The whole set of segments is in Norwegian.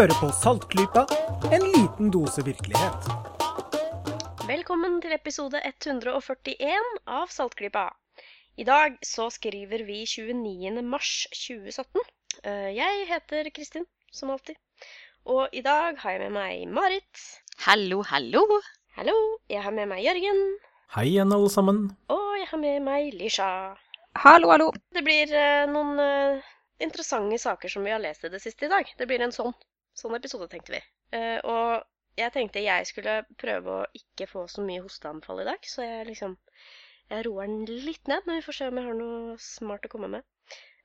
Hører på Saltklypa, en liten dose virkelighet. Velkommen til episode 141 av Saltklypa. I dag så skriver vi 29. mars 2017. Eh, Jeg heter Kristin, som alltid. Og i dag har jeg med meg Marit. Hallo, hallo. Hallo. Jeg har med meg Jørgen. Hei igjen, alle sammen. Og jeg har med meg Lisha. Hallo, hallo. Det blir eh, noen eh, interessante saker som vi har lest i det siste i dag. Det blir en sånn, sånn episode, tenkte vi. Eh, og jeg tenkte jeg skulle prøve å ikke få så mye hosteanfall i dag, så jeg liksom jeg roer den litt ned, men vi får se om jeg har noe smart å komme med.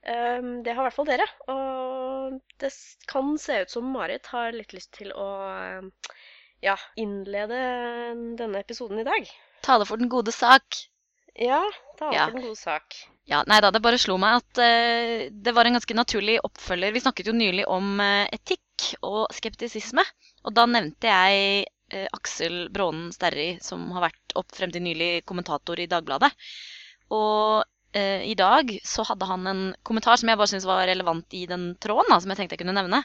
Um, det har i hvert fall dere, og det kan se ut som Marit har litt lyst til å ja, innlede denne episoden i dag. Tale for den gode sak. Ja, ta Ja. for den gode sak. Ja, nei da, det bare slo meg at uh, det var en ganske naturlig oppfølger. Vi snakket jo nylig om uh, etikk og skeptisisme, og da nevnte jeg eh, Aksel Brånen Sterri, som har vært opp frem til nylig kommentator i Dagbladet. Og eh, i dag så hadde han en kommentar som jeg bare syntes var relevant i den tråden, da, som jeg tenkte jeg kunne nevne.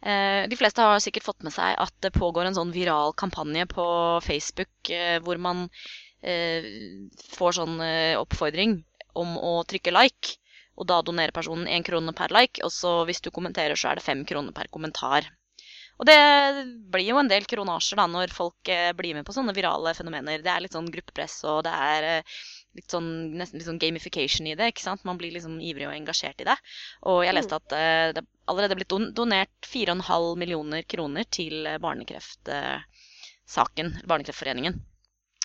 Eh, de fleste har sikkert fått med seg at det pågår en sånn viral kampanje på Facebook eh, hvor man eh, får sånn eh, oppfordring om å trykke like, og da donerer personen én krone per like, og så hvis du kommenterer, så er det fem kroner per kommentar. Og det blir jo en del kronasjer da, når folk eh, blir med på sånne virale fenomener. Det er litt sånn gruppepress, og det er eh, litt sånn, nesten litt sånn gamification i det. ikke sant? Man blir liksom ivrig og engasjert i det. Og jeg leste at det det er blitt don donert 4,5 millioner kroner til eh, barnekreftsaken, Barnekreftforeningen.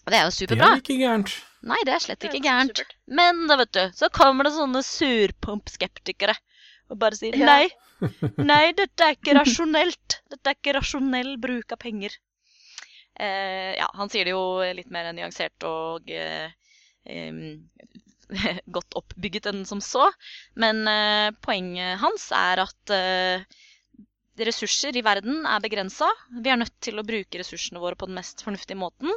Og det er jo superbra. Det er ikke gærent. Nei, det er slett ikke gærent. Men da, vet du, så kommer det sånne surpomp-skeptikere og bare sier Ja. nei, nei, dette er ikke rasjonelt. Dette er ikke rasjonell bruk av penger. Eh, ja, han sier det jo litt mer nyansert og eh, godt oppbygget enn som så. Men eh, poenget hans er at eh, ressurser i verden er begrensa. Vi er nødt til å bruke ressursene våre på den mest fornuftige måten.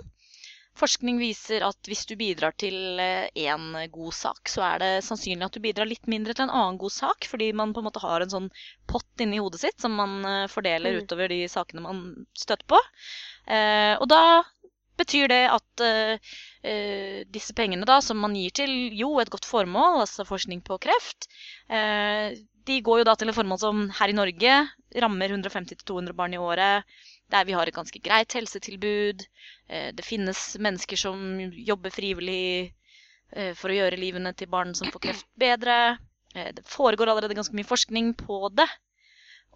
Forskning viser at hvis du bidrar til én god sak, så er det sannsynlig at du bidrar litt mindre til en annen god sak, fordi man på en måte har en sånn pott inni hodet sitt som man eh, fordeler Mm. utover de sakene man støtter på. Eh, og da betyr det at eh, eh, disse pengene da, som man gir til jo et godt formål, altså forskning på kreft, eh, de går jo da til et formål som her i Norge rammer 150-200 barn i året, der vi har et ganske greit helsetilbud. Eh, Det finnes mennesker som jobber frivillig eh, for å gjøre livene til barn som får kreft, bedre. Eh, Det foregår allerede ganske mye forskning på det.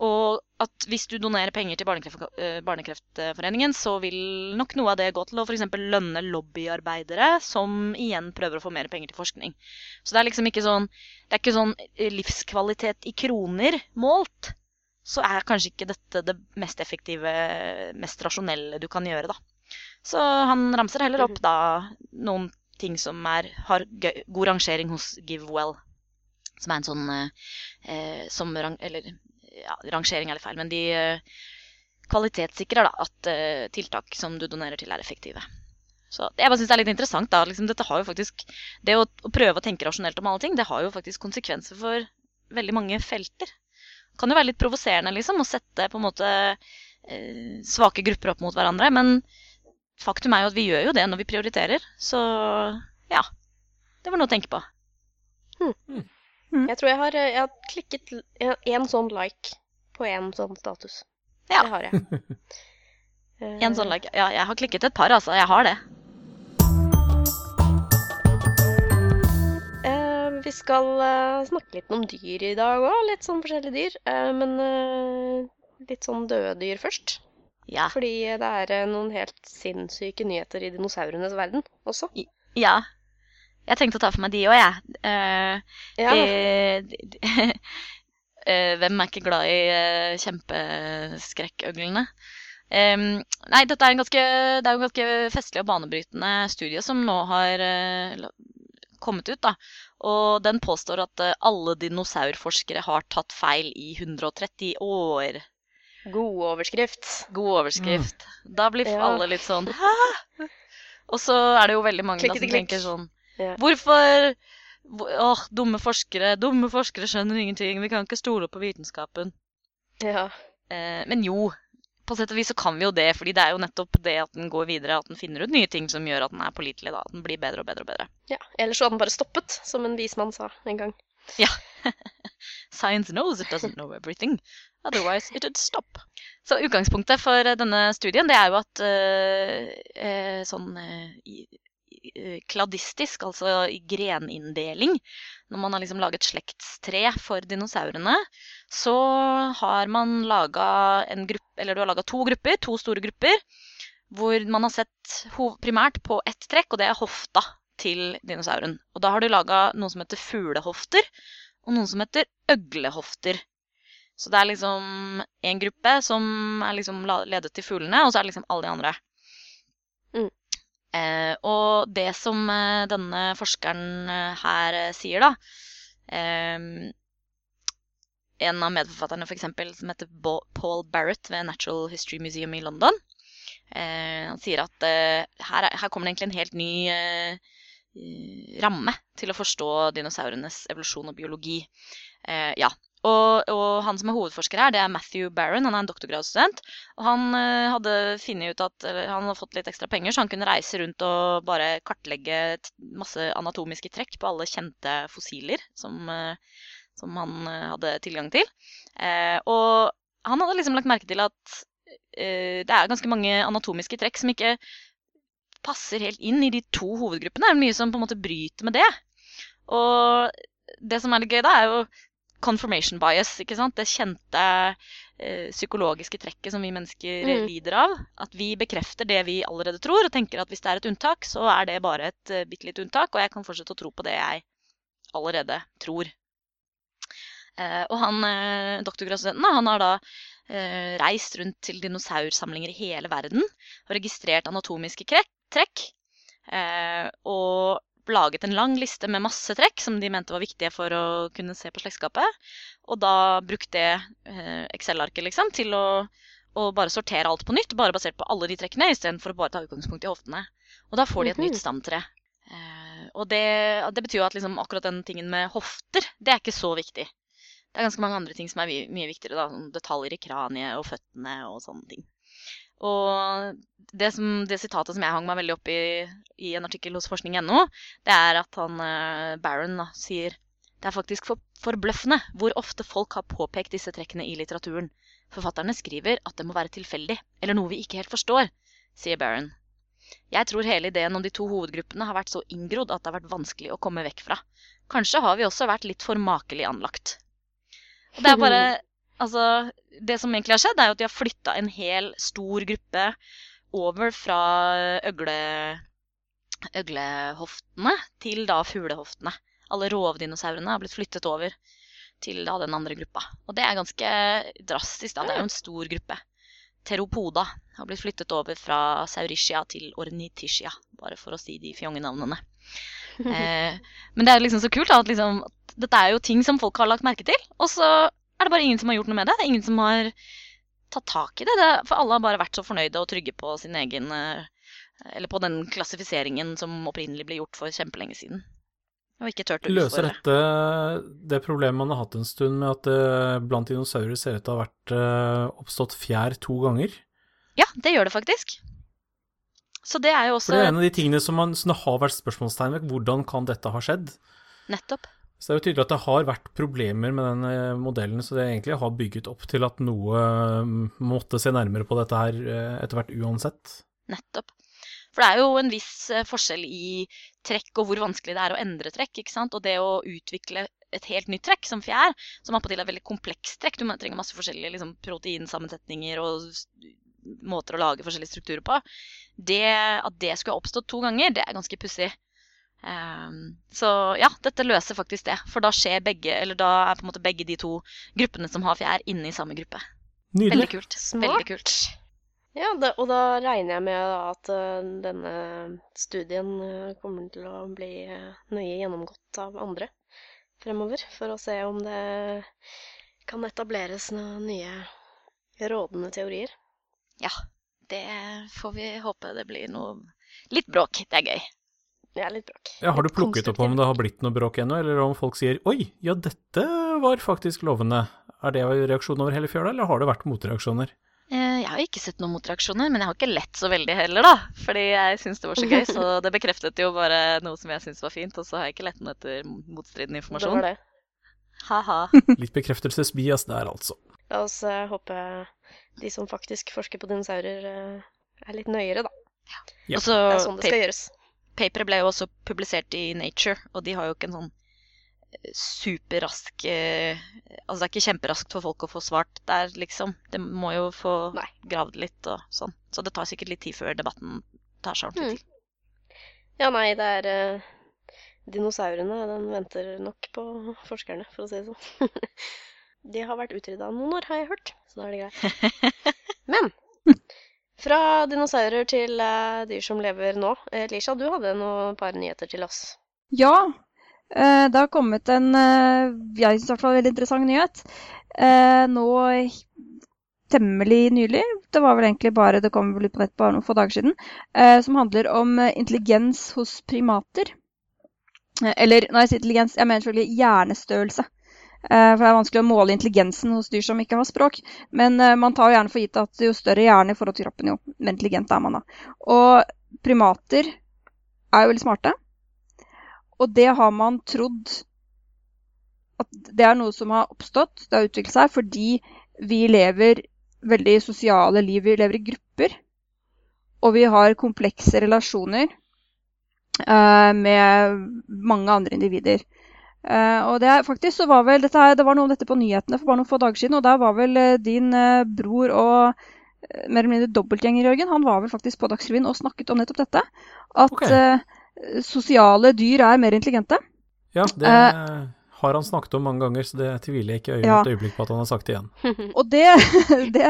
Og at hvis du donerer penger til Barnekreft, Barnekreftforeningen, så vil nok noe av det gå til å f.eks. lønne lobbyarbeidere, som igjen prøver å få mer penger til forskning. Så det er liksom ikke sånn Det er ikke sånn livskvalitet i kroner målt. Så er kanskje ikke dette det mest effektive, mest rasjonelle du kan gjøre, da. Så han ramser heller opp da noen ting som er, har god rangering hos GiveWell. Som er en sånn eh, eh, som rang, Eller ja, rangering er litt feil, men de eh, kvalitetssikrer da, at eh, tiltak som du donerer til, er effektive. Så jeg bare synes det er litt interessant. da, liksom, dette har jo faktisk, Det å, å prøve å tenke rasjonelt om alle ting, det har jo faktisk konsekvenser for veldig mange felter. Kan jo være litt provoserende liksom, å sette på en måte eh, svake grupper opp mot hverandre, men faktum er jo at vi gjør jo det når vi prioriterer. Så ja, det var noe å tenke på. Jeg tror jeg har, eh, jeg har klikket én sånn like på én sånn status. Ja. Det har jeg. En sånn like. Ja, jeg har klikket et par, altså. Jeg har det. Vi skal eh, snakke litt om dyr i dag òg. Litt sånn forskjellige dyr. Eh, men eh, litt sånn døde dyr først. Ja. Fordi det er noen helt sinnssyke nyheter i dinosaurenes verden også. ja. Jeg tenkte å ta for meg de òg, jeg. Uh, Ja, de- de- eh, hvem er ikke glad i uh, kjempeskrekkøglene? Um, nei, dette er, en ganske, det er en ganske festlig og banebrytende studie som nå har kommet ut. da. Og den påstår at eh, alle dinosaurforskere har tatt feil i 130 år. god overskrift. God overskrift. Da blir Ja. alle litt sånn Hæ? Og så er det jo veldig mange da, som Klikketi-klikk. tenker sånn Ja. Hvorfor hvor- Åh, dumme forskere. Dumme forskere skjønner ingenting. Vi kan ikke stole på vitenskapen. Ja. Eh, men jo, på sett og vis så kan vi jo det, fordi det er jo nettopp det at den går videre, at den finner ut nye ting som gjør at den er pålitelig, da. At den blir bedre og bedre og bedre. Ja, Ellers så hadde den bare stoppet, som en vismann sa en gang. Ja. Science knows it doesn't know everything. Otherwise it would stop. Så utgangspunktet for eh, denne studien det er jo at eh, sånn i- kladistisk, altså i greninndeling, når man har liksom laget slektstre for dinosaurene, så har man laga en gruppe, eller du har laga to grupper, to store grupper, hvor man har sett primært på ett trekk, og det er hofta til dinosauren. Og da har du laga noe som heter fuglehofter, og noen som heter øglehofter. Så det er liksom en gruppe som er liksom ledet til fuglene, og så er det liksom alle de andre. Mm. Eh, og det som eh, denne forskeren eh, her sier, da eh, En av medforfatterne, for eksempel, som heter Paul Barrett ved Natural History Museum i London, han sier at her, er- her kommer det egentlig en helt ny ramme til å forstå dinosaurenes evolusjon og biologi. Ja. Og, og han som er hovedforsker her, det er Matthew Barron. Han er en doktorgradsstudent. Og han uh, hadde funnet ut at han hadde fått litt ekstra penger, så han kunne reise rundt og bare kartlegge masse anatomiske trekk på alle kjente fossiler som, uh, som han uh, hadde tilgang til. Og han hadde liksom lagt merke til at det er ganske mange anatomiske trekk som ikke passer helt inn i de to hovedgruppene. Det er mye som på en måte bryter med det. Og det som er litt gøy, da, er jo confirmation bias. ikke sant? Det kjente eh, psykologiske trekket som vi mennesker Mm. lider av. At vi bekrefter det vi allerede tror, og tenker at hvis det er et unntak, så er det bare et uh, bitte lite unntak, og jeg kan fortsette å tro på det jeg allerede tror. Eh, og han eh, doktorgradsstudenten han har da eh, reist rundt til dinosaursamlinger i hele verden og registrert anatomiske trekk. Eh, og laget en lang liste med masse trekk som de mente var viktige for å kunne se på slektskapet. Og da brukte det eh, Excel-arket liksom, til å, å bare sortere alt på nytt, bare basert på alle de trekkene, istedenfor å bare ta utgangspunkt i hoftene. Og da får de et Mhm. nytt stamtre. Eh, og det, det betyr jo at liksom akkurat den tingen med hofter, det er ikke så viktig. Det er ganske mange andre ting som er mye, mye viktigere. da, sånn Detaljer i kraniet og føttene og sånne ting. Og det, som, det sitatet som jeg hang meg veldig opp i i en artikkel hos forskning.no, det er at han eh, Barron da, sier det er faktisk for, forbløffende hvor ofte folk har påpekt disse trekkene i litteraturen. Forfatterne skriver at det må være tilfeldig, eller noe vi ikke helt forstår, sier Barron. Jeg tror hele ideen om de to hovedgruppene har vært så inngrodd at det har vært vanskelig å komme vekk fra. Kanskje har vi også vært litt for makelig anlagt. Og det er bare Altså, det som egentlig har skjedd, er jo at de har flytta en hel stor gruppe over fra øgle, øglehoftene til da fuglehoftene. Alle rovdinosaurene har blitt flyttet over til da den andre gruppa. Og det er ganske drastisk, da. Det er jo en stor gruppe. Teropoda har blitt flyttet over fra Saurischia til Ornithischia, bare for å si de fjongenavnene. Eh, men det er liksom så kult da, at liksom, dette er jo ting som folk har lagt merke til, og så er det bare ingen som har gjort noe med det. Det er ingen som har tatt tak i det. det for alle har bare vært så fornøyde og trygge på sin egen eh, Eller på den klassifiseringen som opprinnelig ble gjort for kjempelenge siden. Og ikke turt å Løser dette det problemet man har hatt en stund med at det blant dinosaurer ser ut til å ha vært eh, oppstått fjær to ganger? Ja, det gjør det faktisk. Så det er jo For det er også en av de tingene som, man, som det har vært spørsmålstegn ved. Hvordan kan dette ha skjedd? nettopp. Så det er jo tydelig at det har vært problemer med den eh, modellen, så det egentlig har bygget opp til at noe eh, måtte se nærmere på dette her eh, etter hvert uansett. Nettopp. For det er jo en viss eh, forskjell i trekk og hvor vanskelig det er å endre trekk. ikke sant? Og det å utvikle et helt nytt trekk, som fjær, som attpåtil er veldig komplekst trekk. Du trenger masse forskjellige liksom, proteinsammensetninger og måter å lage forskjellige strukturer på. Det, at det skulle oppstått to ganger, det er ganske pussig. Ehm, så ja, dette løser faktisk det. For da skjer begge, eller da er på en måte begge de to gruppene som har fjær, inne i samme gruppe. Veldig kult. Smart. Veldig kult. Ja, det, og da regner jeg med at eh, denne studien eh, kommer til å bli eh, nøye gjennomgått av andre fremover, for å se om det kan etableres noen nye rådende teorier. Ja, det får vi håpe det blir noe Litt bråk, det er gøy. Det er litt bråk. Ja, har du plukket opp om det har blitt noe bråk ennå, eller om folk sier 'oi, ja, dette var faktisk lovende'? Er det reaksjon over hele fjøla, eller har det vært motreaksjoner? Eh, Jeg har ikke sett noen motreaksjoner, men jeg har ikke lett så veldig heller, da. Fordi jeg syns det var så gøy, så det bekreftet jo bare noe som jeg syns var fint. Og så har jeg ikke lett noe etter motstridende Det informasjon. var det. Ha-ha. Litt bekreftelsesbias der, altså. La oss uh, håpe de som faktisk forsker på dinosaurer, uh, er litt nøyere, da. Ja. Og så Det er sånn det skal gjøres. Paperet ble jo også publisert i Nature, og de har jo ikke en sånn eh, superrask eh, Altså det er ikke kjemperaskt for folk å få svart der, liksom. Det må jo få Nei. gravd litt og sånn. Så det tar sikkert litt tid før debatten tar seg ordentlig Mm. til. Ja, nei, det er eh, Dinosaurene, den venter nok på forskerne, for å si det sånn. De har vært utrydda noen år, har jeg hørt, så da er det greit. Men fra dinosaurer til uh, dyr som lever nå. Eh, Lisha, du hadde noen par nyheter til oss. Ja, Uh, det har kommet en uh, jeg synes i hvert fall veldig interessant nyhet. Nå temmelig nylig, det var vel egentlig bare det kom vel ut på nett bare noen få dager siden, som handler om intelligens hos primater. Eller når jeg sier intelligens, jeg mener selvfølgelig hjernestørrelse. Eh, For det er vanskelig å måle intelligensen hos dyr som ikke har språk. Men eh, man tar jo gjerne for gitt at jo større hjerne i forhold til kroppen, jo mer intelligent er man da. Og primater er jo veldig smarte. Og det har man trodd at det er noe som har oppstått, det har utviklet seg, fordi vi lever veldig sosiale liv. Vi lever i grupper. Og vi har komplekse relasjoner eh, med mange andre individer. Eh, og det er faktisk så var vel her, Det var noe om dette på nyhetene for bare noen få dager siden, og der var vel uh, din uh, bror og mer eller mindre dobbeltgjenger, Jørgen, han var vel faktisk på Dagsrevyen og snakket om nettopp dette. At okay. sosiale dyr er mer intelligente. Ja, det har han snakket om mange ganger, så det tviler jeg ikke øye- Ja. et øyeblikk på at han har sagt det igjen. Og det, det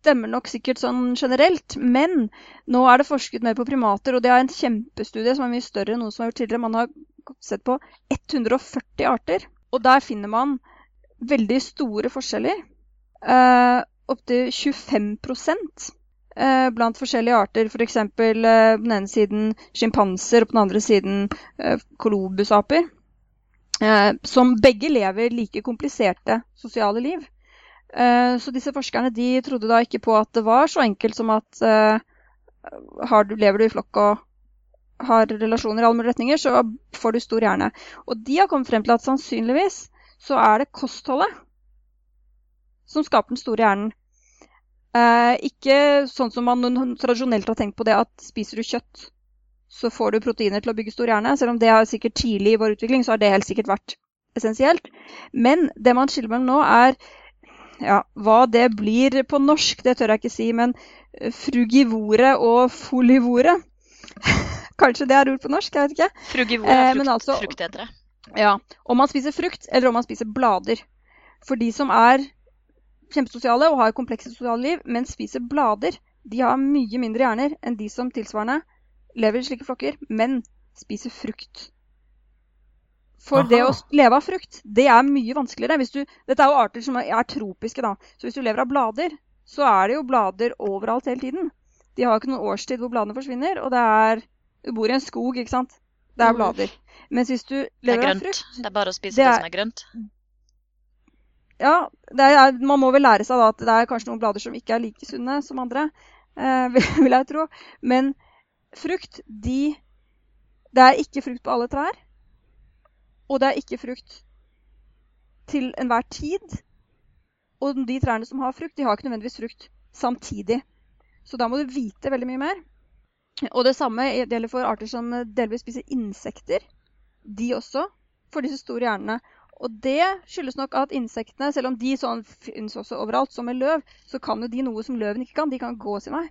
stemmer nok sikkert sånn generelt, men nå er det forsket mer på primater, og det er en kjempestudie som er mye større enn noe som er gjort tidligere. Man har sett på 140 arter, og der finner man veldig store forskjeller. Eh, Opptil 25 eh, blant forskjellige arter. F.eks. Eh, på den ene siden sjimpanser, og på den andre siden eh, kolobusaper. Eh, som begge lever like kompliserte sosiale liv. Eh, så disse forskerne de trodde da ikke på at det var så enkelt som at eh, du, lever du i flokk og har relasjoner i alle mulige retninger, så får du stor hjerne. Og de har kommet frem til at sannsynligvis så er det kostholdet som skaper den store hjernen. Eh, ikke sånn som man tradisjonelt har tenkt på det at spiser du kjøtt, så får du proteiner til å bygge stor hjerne. Selv om det har sikkert tidlig i vår utvikling, så har det helt sikkert vært essensielt. Men det man skiller mellom nå, er ja, hva det blir på norsk, det tør jeg ikke si, men frugivore og folivore. Kanskje det er ord på norsk, jeg vet ikke. Frugivor Eh, er frukt, frukt, altså- fruktetere. Ja, Om man spiser frukt, eller om man spiser blader. For de som er kjempesosiale og har komplekse sosiale liv, men spiser blader, de har mye mindre hjerner enn de som tilsvarende lever i slike flokker, men spiser frukt. For det å leve av frukt, det er mye vanskeligere. Hvis du, dette er jo arter som er tropiske, da. Så hvis du lever av blader, så er det jo blader overalt hele tiden. De har jo ikke noen årstid hvor bladene forsvinner, og det er Du bor i en skog, ikke sant. Det er Mhm. blader. Mens hvis du Det er lever av frukt Det er bare å spise Det det, er- som er grønt. Ja, det er, man må vel lære seg da at det er kanskje noen blader som ikke er like sunne som andre, eh, vil jeg tro. Men frukt, de Det er ikke frukt på alle trær. Og det er ikke frukt til enhver tid. Og de trærne som har frukt, de har ikke nødvendigvis frukt samtidig. Så da må du vite veldig mye mer. Og det samme gjelder for arter som delvis spiser insekter. De også får disse store hjernene. Og det skyldes nok at insektene, selv om de sånn finnes også overalt, som med løv, så kan jo de noe som løven ikke kan. De kan gå sin vei.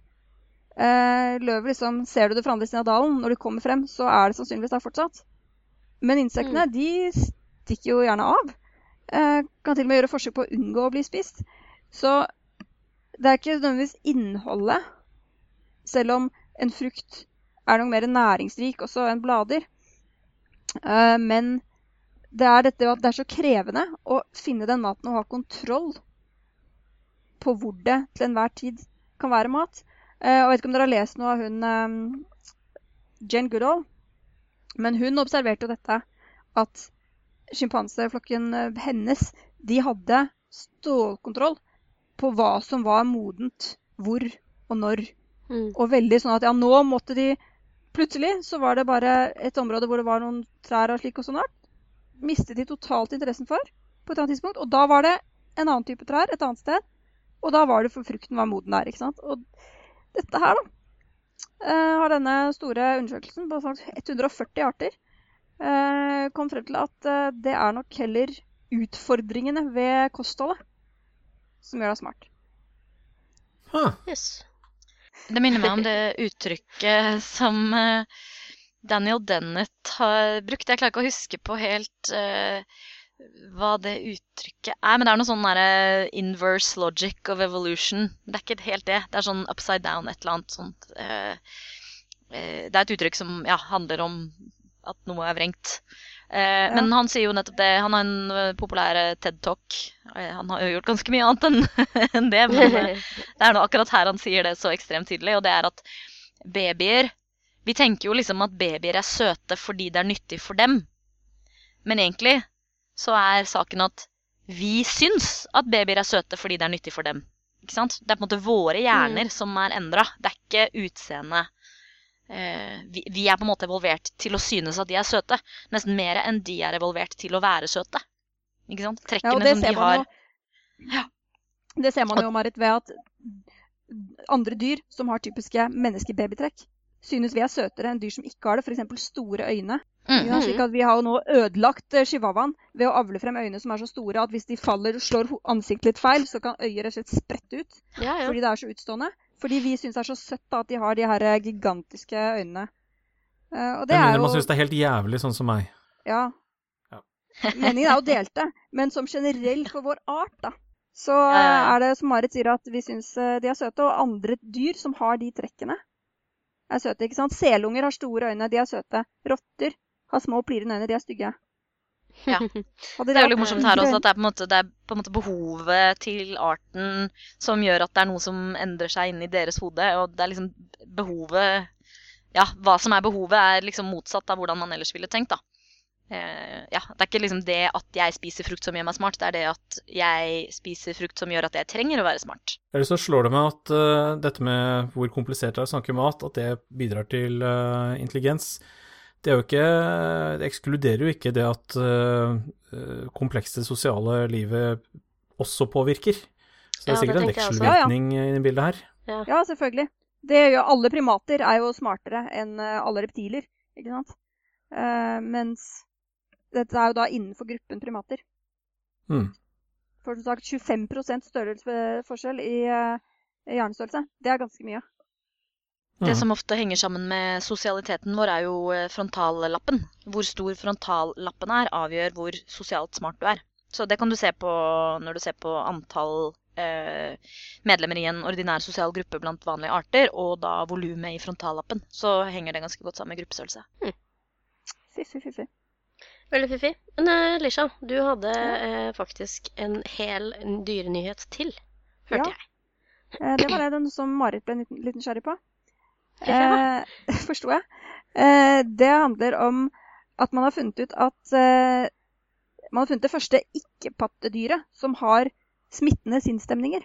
Eh, løvet liksom, Ser du det fra andre siden av dalen, når du kommer frem, så er det sannsynligvis der fortsatt. Men insektene de stikker jo gjerne av. Eh, kan til og med gjøre forsøk på å unngå å bli spist. Så det er ikke nødvendigvis innholdet, selv om en frukt er noe mer næringsrik også enn blader. Uh, men det er dette det er så krevende å finne den maten og ha kontroll på hvor det til enhver tid kan være mat. Uh, jeg vet ikke om dere har lest noe av hun um, Jen Goodall, men hun observerte jo dette at sjimpanseflokken eh, hennes, de hadde stålkontroll på hva som var modent, hvor og når. Mm. Og veldig sånn at ja, nå måtte de Plutselig så var det bare et område hvor det var noen trær og slik og sånn art. Mistet de totalt interessen for på et annet tidspunkt. Og da var det en annen type trær et annet sted. Og da var det for frukten var moden der. ikke sant? Og dette her, da, eh, har denne store undersøkelsen på sånn 140 arter eh, kom frem til at eh, det er nok heller utfordringene ved kostholdet som gjør deg smart. Huh. Yes. Det minner meg om det uttrykket som eh, Daniel Dennett har brukt. Jeg klarer ikke å huske på helt uh, hva det uttrykket er, men det er noe sånn derre inverse logic of evolution. Det er ikke helt det. Det er sånn upside down, et eller annet sånt. Uh, uh, det er et uttrykk som ja, handler om at noe er vrengt. Eh, Men han sier jo nettopp det. Han har en eh, populær eh, TED-talk. Eh, Han har jo gjort ganske mye annet enn en det, men det er nå akkurat her han sier det så ekstremt tydelig, og det er at babyer Vi tenker jo liksom at babyer er søte fordi det er nyttig for dem. Men egentlig så er saken at vi syns at babyer er søte fordi det er nyttig for dem. Ikke sant? Det er på en måte våre hjerner som er endra. Det er ikke utseendet. Eh, vi, vi er på en måte evolvert til å synes at de er søte. Nesten mer enn de er evolvert til å være søte. Ikke sant? Trekkene ja, som de har. jo Det ser man jo, Marit, ved at andre dyr som har typiske menneskebabytrekk, synes vi er søtere enn dyr som ikke har det, f.eks. store øyne. Mm. Ja, slik at Vi har jo nå ødelagt eh, chihuahuaen ved å avle frem øyne som er så store at hvis de faller og slår ansiktet litt feil, så kan øyet rett og slett sprette ut Ja, ja. fordi det er så utstående. Fordi vi syns det er så søtt da, at de har de her eh, gigantiske øynene. Uh, og det Jeg er mener jo man syns det er helt jævlig, sånn som meg. Ja. Ja. Meningen er jo delte, men som generelt for vår art, da, så er det som Marit sier, at vi syns eh, de er søte. Og andre dyr som har de trekkene, er søte. ikke sant? Selunger har store øyne, de er søte. Rotter har små, plirende øyne, de er stygge. Ja. Det er jo litt morsomt her også at det er på en måte, det er på en måte behovet til arten som gjør at det er noe som endrer seg inni deres hode. Og det er liksom behovet Ja, hva som er behovet, er liksom motsatt av hvordan man ellers ville tenkt, da. Eh, ja, det er ikke liksom det at jeg spiser frukt som gjør meg smart, det er det at jeg spiser frukt som gjør at jeg trenger å være smart. Eller så slår det meg at uh, dette med hvor komplisert det er å snakke mat, at det bidrar til uh, intelligens. Det, er jo ikke, det ekskluderer jo ikke det at uh, komplekse sosiale livet også påvirker. Så det Ja, er sikkert det en vekselvirkning ja, også. i bildet her. Ja, selvfølgelig. Det gjør alle primater er jo smartere enn eh, alle reptiler, ikke sant? Uh, mens dette er jo da innenfor gruppen primater. Mm. For som sagt 25 størrelsesforskjell i uh, i hjernestørrelse. Det er ganske mye. Det som ofte henger sammen med sosialiteten vår, er jo eh, frontallappen. Hvor stor frontallappen er, avgjør hvor sosialt smart du er. Så det kan du se på når du ser på antall eh, medlemmer i en ordinær sosial gruppe blant vanlige arter, og da volumet i frontallappen. Så henger det ganske godt sammen med gruppestørrelse. Fiffig, fiffig. Veldig fiffig. Men eh, Lisha, du hadde eh, faktisk en hel dyrenyhet til, hørte Ja. jeg. Eh, det var det den som Marit ble litt litt nysgjerrig på. Ja. Eh, Forsto jeg. Eh, det handler om at man har funnet ut at eh, Man har funnet det første ikke-pattedyret som har smittende sinnsstemninger.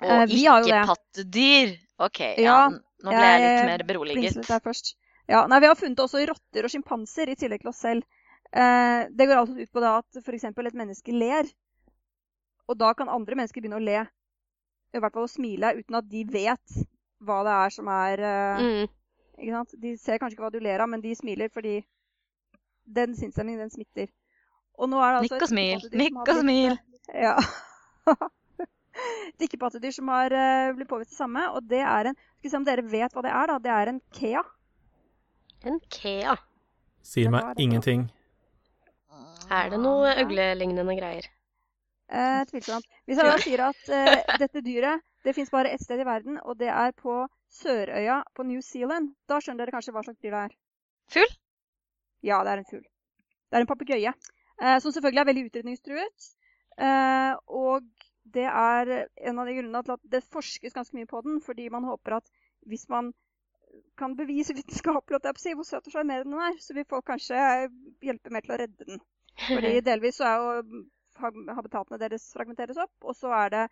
Eh, Og vi har jo ikke det. pattedyr! OK, ja, Ja, nå ble jeg litt mer beroliget. Der først. Ja, nei, Vi har funnet også rotter og sjimpanser, i tillegg til oss selv. Eh, det går altså ut på det at f.eks. et menneske ler, og da kan andre mennesker begynne å le, i hvert fall å smile, uten at de vet hva det er som er eh, Mm. ikke sant? De ser kanskje ikke hva du ler av, men de smiler fordi den sinnsstemningen, den smitter. Og nå er det altså Nikk og smil, nikk og smil. eh, Ja. et ikke-pattedyr som har uh, blitt påvist det samme, og det er en Skal vi se om dere vet hva det er, da. Det er en kea. En kea. Sier meg det ingenting. Er det noe øglelignende greier? Eh, tvilsomt. Hvis jeg da sier at eh, dette dyret det fins bare ett sted i verden, og det er på Sørøya på New Zealand, da skjønner dere kanskje hva slags dyr det er. Fugl? Ja, det er en fugl. Det er en papegøye. Eh, som selvfølgelig er veldig utrydningstruet. Eh, og det er en av de grunnene til at det forskes ganske mye på den, fordi man håper at hvis man kan bevise vitenskapelig at det er på å si, hvor søt og sjarmerende den er, så vil folk kanskje hjelpe mer til å redde den. Fordi delvis så er jo habitatene deres fragmenteres opp, og så er det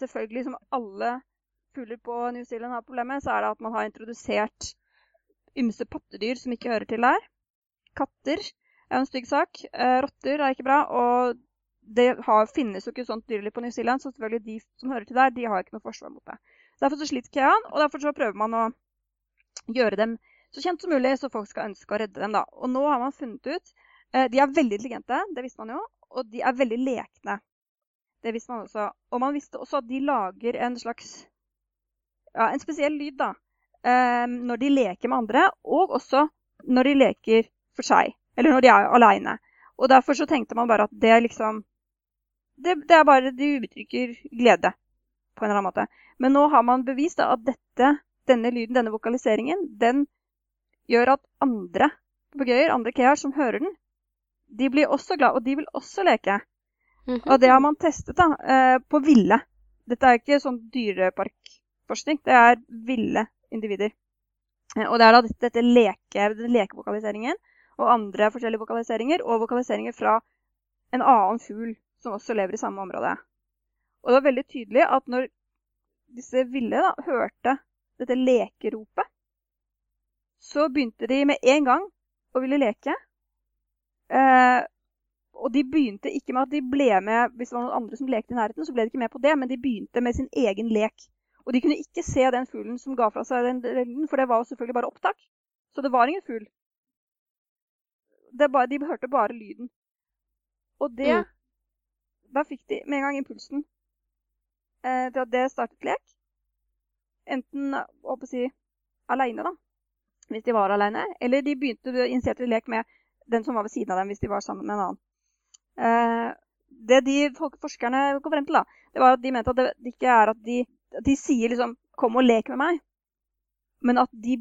selvfølgelig, som alle fugler på New Zealand har problemer så er det at man har introdusert ymse pattedyr som ikke hører til der. Katter er en stygg sak. Eh, rotter er ikke bra. Og det har, finnes jo ikke sånt dyreliv på New Zealand, så selvfølgelig de som hører til der, de har ikke noe forsvar mot det. Derfor så sliter Kean, og derfor så prøver man å gjøre dem så kjent som mulig, så folk skal ønske å redde dem. da. Og nå har man funnet ut eh, De er veldig intelligente, det visste man jo, og de er veldig lekne. Det visste man også. Og man visste også at de lager en slags ja, en spesiell lyd da, eh, når de leker med andre, og også når de leker for seg, eller når de er aleine. Og derfor så tenkte man bare at det liksom det, det er bare De uttrykker glede på en eller annen måte. Men nå har man bevist da, at dette, denne lyden, denne vokaliseringen, den gjør at andre papegøyer, andre keaer som hører den, de blir også glad, og de vil også leke. Mhm. Og det har man testet da, eh, på ville. Dette er ikke sånn dyreparkforskning, det er ville individer. Eh, Og det er da dette leke, lekevokaliseringen og andre forskjellige vokaliseringer, og vokaliseringer fra en annen fugl som også lever i samme område. Og det var veldig tydelig at når disse ville da, hørte dette lekeropet, så begynte de med en gang å ville leke. Eh, og de begynte ikke med at de ble med Hvis det var noen andre som lekte i nærheten, så ble de ikke med på det, men de begynte med sin egen lek. Og de kunne ikke se den fuglen som ga fra seg den lyden, for det var jo selvfølgelig bare opptak. Så det var ingen fugl. Det bare, de hørte bare lyden. Og det Mm. Da fikk de med en gang impulsen eh, til at det startet lek. Enten å jeg, å si aleine, da, hvis de var aleine, eller de begynte å initierte lek med den som var ved siden av dem, hvis de var sammen med en annen. Eh, det de folk, forskerne kom frem til, da, det var at de mente at det, det ikke er at de, at de sier liksom 'kom og lek med meg', men at de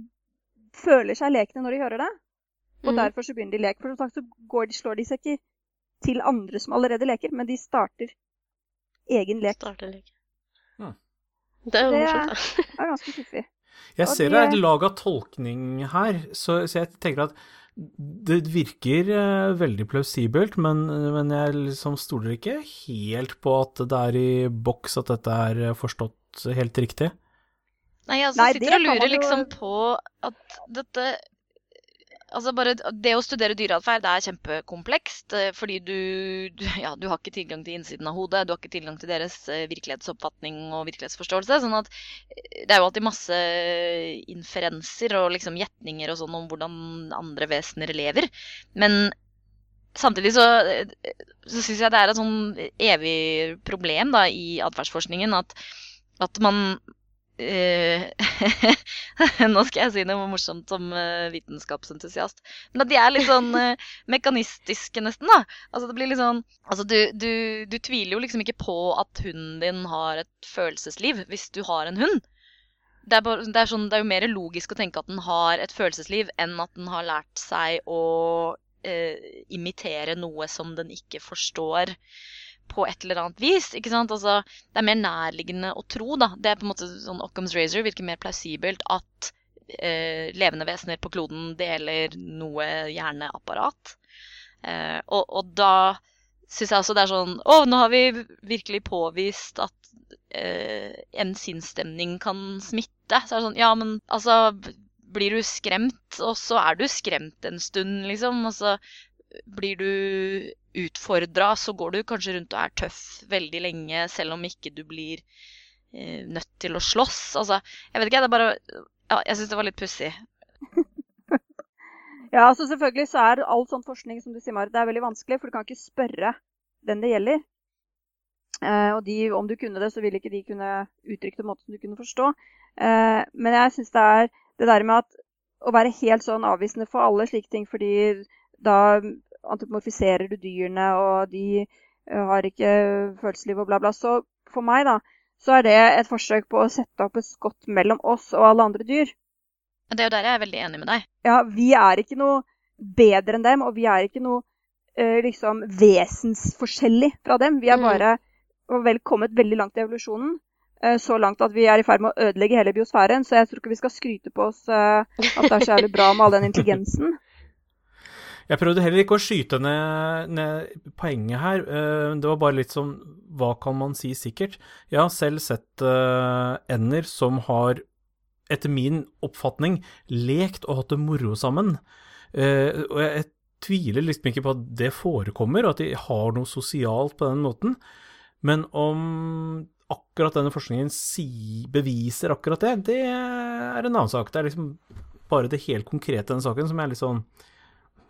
føler seg lekne når de hører det. Og mm. derfor så begynner de lek. For som sagt så går de, slår de seg ikke til andre som allerede leker, men de starter egen lek. Starter lek. Ja. Det er jo morsomt, da. Det er ganske fiffig. Jeg ser de- det er et lag av tolkning her, så, så jeg tenker at det virker eh, veldig plausibelt, men, men jeg liksom stoler ikke helt på at det er i boks at dette er forstått helt riktig. Nei, altså Nei, sitter og lurer jo- liksom på at dette Altså bare det å studere dyreatferd er kjempekomplekst, eh, fordi du, du Ja, du har ikke tilgang til innsiden av hodet, du har ikke tilgang til deres eh, virkelighetsoppfatning og virkelighetsforståelse. Sånn at eh, det er jo alltid masse inferenser og liksom gjetninger og sånn om hvordan andre vesener lever. Men samtidig så, så syns jeg det er et sånn evig problem da i atferdsforskningen at, at man Nå skal jeg si noe morsomt som eh, vitenskapsentusiast. Men at de er litt sånn eh, mekanistiske, nesten. da. Altså det blir litt sånn Altså du, du, du tviler jo liksom ikke på at hunden din har et følelsesliv hvis du har en hund. Det er, bare, det, er sånn, det er jo mer logisk å tenke at den har et følelsesliv, enn at den har lært seg å eh, imitere noe som den ikke forstår på et eller annet vis. ikke sant? Altså, det er mer nærliggende å tro, da. Det er på en måte sånn Occam's razor virker mer plausibelt at eh, levende vesener på kloden deler noe hjerneapparat. Eh, og, og da syns jeg også det er sånn Å, nå har vi virkelig påvist at eh, en sinnsstemning kan smitte. Så er det sånn Ja, men altså Blir du skremt, og så er du skremt en stund, liksom. Og så blir du utfordra, så går du kanskje rundt og er tøff veldig lenge, selv om ikke du blir eh, nødt til å slåss. Altså, jeg vet ikke, det er bare Ja, jeg syns det var litt pussig. Ja, altså selvfølgelig så er all sånn forskning som du sier, Marit, det er veldig vanskelig, for du kan ikke spørre den det gjelder. Eh, og de, om du kunne det, så ville ikke de kunne uttrykke det på en måte som du kunne forstå. Eh, men jeg syns det er det der med at å være helt sånn avvisende for alle slike ting, fordi da antropomorfiserer du dyrene, og de eh, har ikke følelsesliv og bla, bla. Så for meg, da, så er det et forsøk på å sette opp et skott mellom oss og alle andre dyr. Det er jo der jeg er veldig enig med deg. Ja, vi er ikke noe bedre enn dem, og vi er ikke noe eh, liksom vesensforskjellig fra dem. Vi er Mm. bare vel kommet veldig langt i evolusjonen. eh, så langt at vi er i ferd med å ødelegge hele biosfæren. Så jeg tror ikke vi skal skryte på oss eh, at det er så jævlig bra med all den intelligensen. Jeg prøvde heller ikke å skyte ned, ned poenget her. Eh, det var bare litt sånn Hva kan man si sikkert? Jeg har selv sett uh, ender som har, etter min oppfatning, lekt og hatt det moro sammen. Uh, og jeg, jeg, tviler liksom ikke på at det forekommer, og at de har noe sosialt på den måten. Men om akkurat denne forskningen si, beviser akkurat det, det er en annen sak. Det er liksom bare det helt konkrete i denne saken som er litt sånn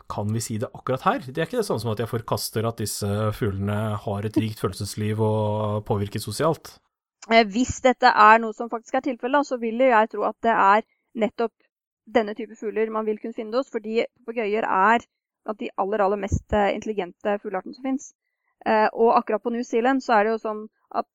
Kan vi si det akkurat her? Det er ikke det samme som at jeg forkaster at disse fuglene har et rikt følelsesliv og påvirkes sosialt. Eh, hvis dette er noe som faktisk er tilfellet, så vil jeg tro at det er nettopp denne type fugler man vil kunne finne hos, fordi papegøyer er blant de aller, aller mest eh, intelligente fugleartene som fins. Eh, og akkurat på New Zealand så er det jo sånn at